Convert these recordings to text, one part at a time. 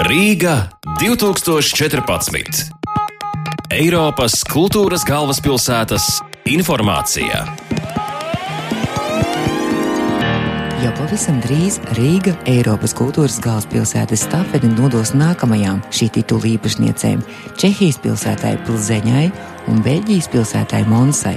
Rīga 2014. Eiropas kultūras galvaspilsētas informācija. Jau pavisam drīz Rīga Eiropas kultūras galvaspilsētas stafeti nodos nākamajām šī titula īpašniecēm - Čehijas pilsētai Pilzeņai un Beļģijas pilsētai Monsai.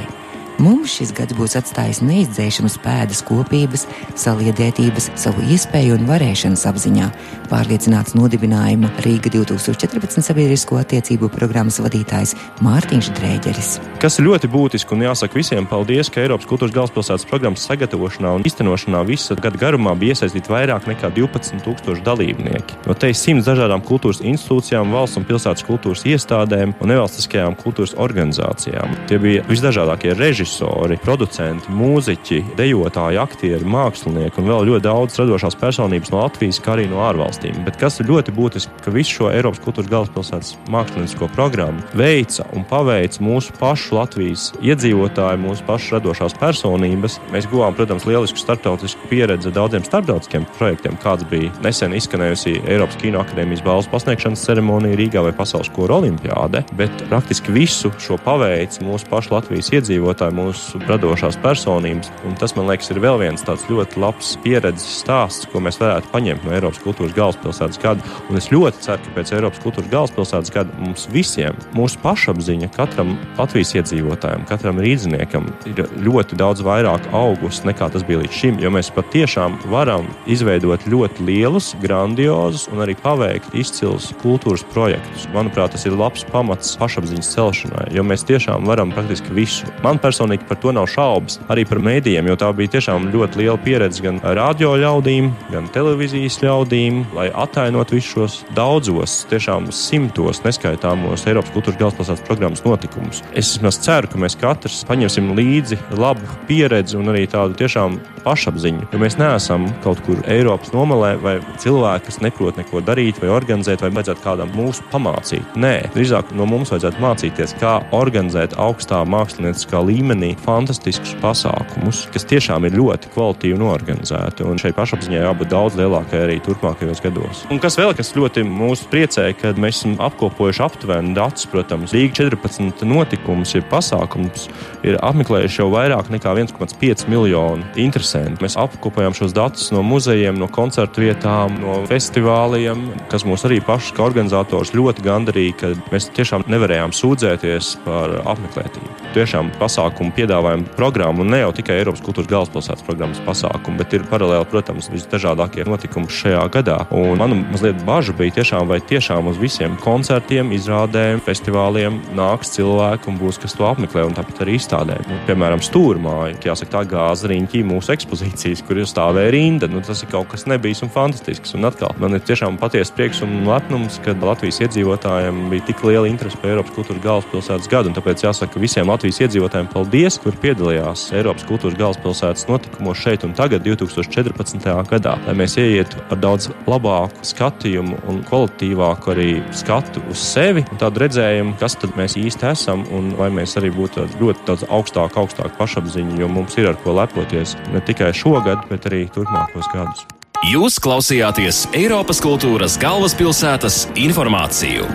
Mums šis gads būs atstājis neizdzēšamas pēdas kopības, saliedētības, savu iespēju un varēšanas apziņā, pārliecināts nodibinājuma Rīga 2014 sabiedrisko attiecību programmas vadītājs Mārtiņš Drēģeris. Kas ir ļoti būtiski un jāsaka visiem paldies, ka Eiropas kultūras galvaspilsētas programmas sagatavošanā un īstenošanā visa gada garumā bija iesaistīti vairāk nekā 12,000 dalībnieki. No tevis simts dažādām kultūras institūcijām, valsts un pilsētas kultūras iestādēm un nevalstiskajām kultūras organizācijām. Tie bija visdažādākie režisori režisori, producenti, mūziķi, dejotāji, aktieri, mākslinieki un vēl ļoti daudz radošās personības no Latvijas, kā arī no ārvalstīm. Bet kas ir ļoti būtiski, ka visu šo Eiropas kultūras galvaspilsētas māksliniecisko programmu veica un paveica mūsu pašu Latvijas iedzīvotāji, mūsu pašu radošās personības. Mēs guvām, protams, lielisku starptautisku pieredzi daudziem starptautiskiem projektiem, kāds bija nesen izskanējusi Eiropas Kinoakadēmijas balvas pasniegšanas ceremonija Rīgā vai Pasaules kora olimpiāde, bet praktiski visu šo paveica mūsu pašu Latvijas iedzīvotāji mūsu radošās personības. Un tas, man liekas, ir vēl viens tāds ļoti labs pieredzes stāsts, ko mēs varētu paņemt no Eiropas kultūras galvaspilsētas gada. Un es ļoti ceru, ka pēc Eiropas kultūras galvaspilsētas gada mums visiem, mūsu pašapziņa, katram Latvijas iedzīvotājam, katram rīzniekam ir ļoti daudz vairāk augus nekā tas bija līdz šim. Jo mēs patiešām varam izveidot ļoti lielus, grandiozus un arī paveikt izcilus kultūras projektus. Manuprāt, tas ir labs pamats pašapziņas celšanai, jo mēs tiešām varam praktiski visu. Man personīgi personīgi par to nav šaubas. Arī par mēdījiem, jo tā bija tiešām ļoti liela pieredze gan radio ļaudīm, gan televīzijas ļaudīm, lai atainot visus šos daudzos, tiešām simtos neskaitāmos Eiropas kultūras galvaspilsētas programmas notikumus. Es vismaz ceru, ka mēs katrs paņemsim līdzi labu pieredzi un arī tādu tiešām pašapziņu. Jo mēs neesam kaut kur Eiropas nomalē vai cilvēki, kas neprot neko darīt vai organizēt, vai vajadzētu kādam mūsu pamācīt. Nē, drīzāk no mums vajadzētu mācīties, kā organizēt augstā mākslinieckā līmenī līmenī fantastiskus pasākumus, kas tiešām ir ļoti kvalitīvi norganizēti. Un šai pašapziņai jābūt daudz lielākai arī turpmākajos gados. Un kas vēl, kas ļoti mūs priecēja, kad mēs esam apkopojuši aptuveni datus, protams, Rīga 14 notikumus, ir pasākums, ir apmeklējuši jau vairāk nekā 1,5 miljonu interesantu. Mēs apkopojam šos datus no muzejiem, no koncertu vietām, no festivāliem, kas mūs arī pašus kā organizatorus ļoti gandarīja, ka mēs tiešām nevarējām sūdzēties par apmeklētību. Tiešām pasākumu pasākumu piedāvājumu programmu, un ne jau tikai Eiropas kultūras galvaspilsētas programmas pasākumu, bet ir paralēli, protams, visdažādākie notikumi šajā gadā. Un man mazliet bažas bija tiešām, vai tiešām uz visiem koncertiem, izrādēm, festivāliem nāks cilvēki un būs kas to apmeklē, un tāpat arī izstādēm. Nu, piemēram, stūrmāja, jāsaka, tā gāza riņķī mūsu ekspozīcijas, kur jau stāvēja rinda. Nu, tas ir kaut kas nebijis un fantastisks. Un atkal man ir tiešām patiesa prieks un lepnums, ka Latvijas iedzīvotājiem bija tik liela interese par Eiropas kultūras galvaspilsētas gadu. Un tāpēc jāsaka visiem Latvijas iedzīvotājiem paldies paldies, kur piedalījās Eiropas kultūras galvaspilsētas notikumos šeit un tagad, 2014. gadā, lai mēs ieietu ar daudz labāku skatījumu un kvalitīvāku arī skatu uz sevi un tādu redzējumu, kas tad mēs īsti esam un vai mēs arī būtu ļoti daudz augstāk, augstāk pašapziņa, jo mums ir ar ko lepoties ne tikai šogad, bet arī turpmākos gadus. Jūs klausījāties Eiropas kultūras galvaspilsētas informāciju.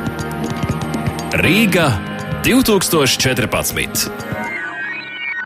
Rīga 2014.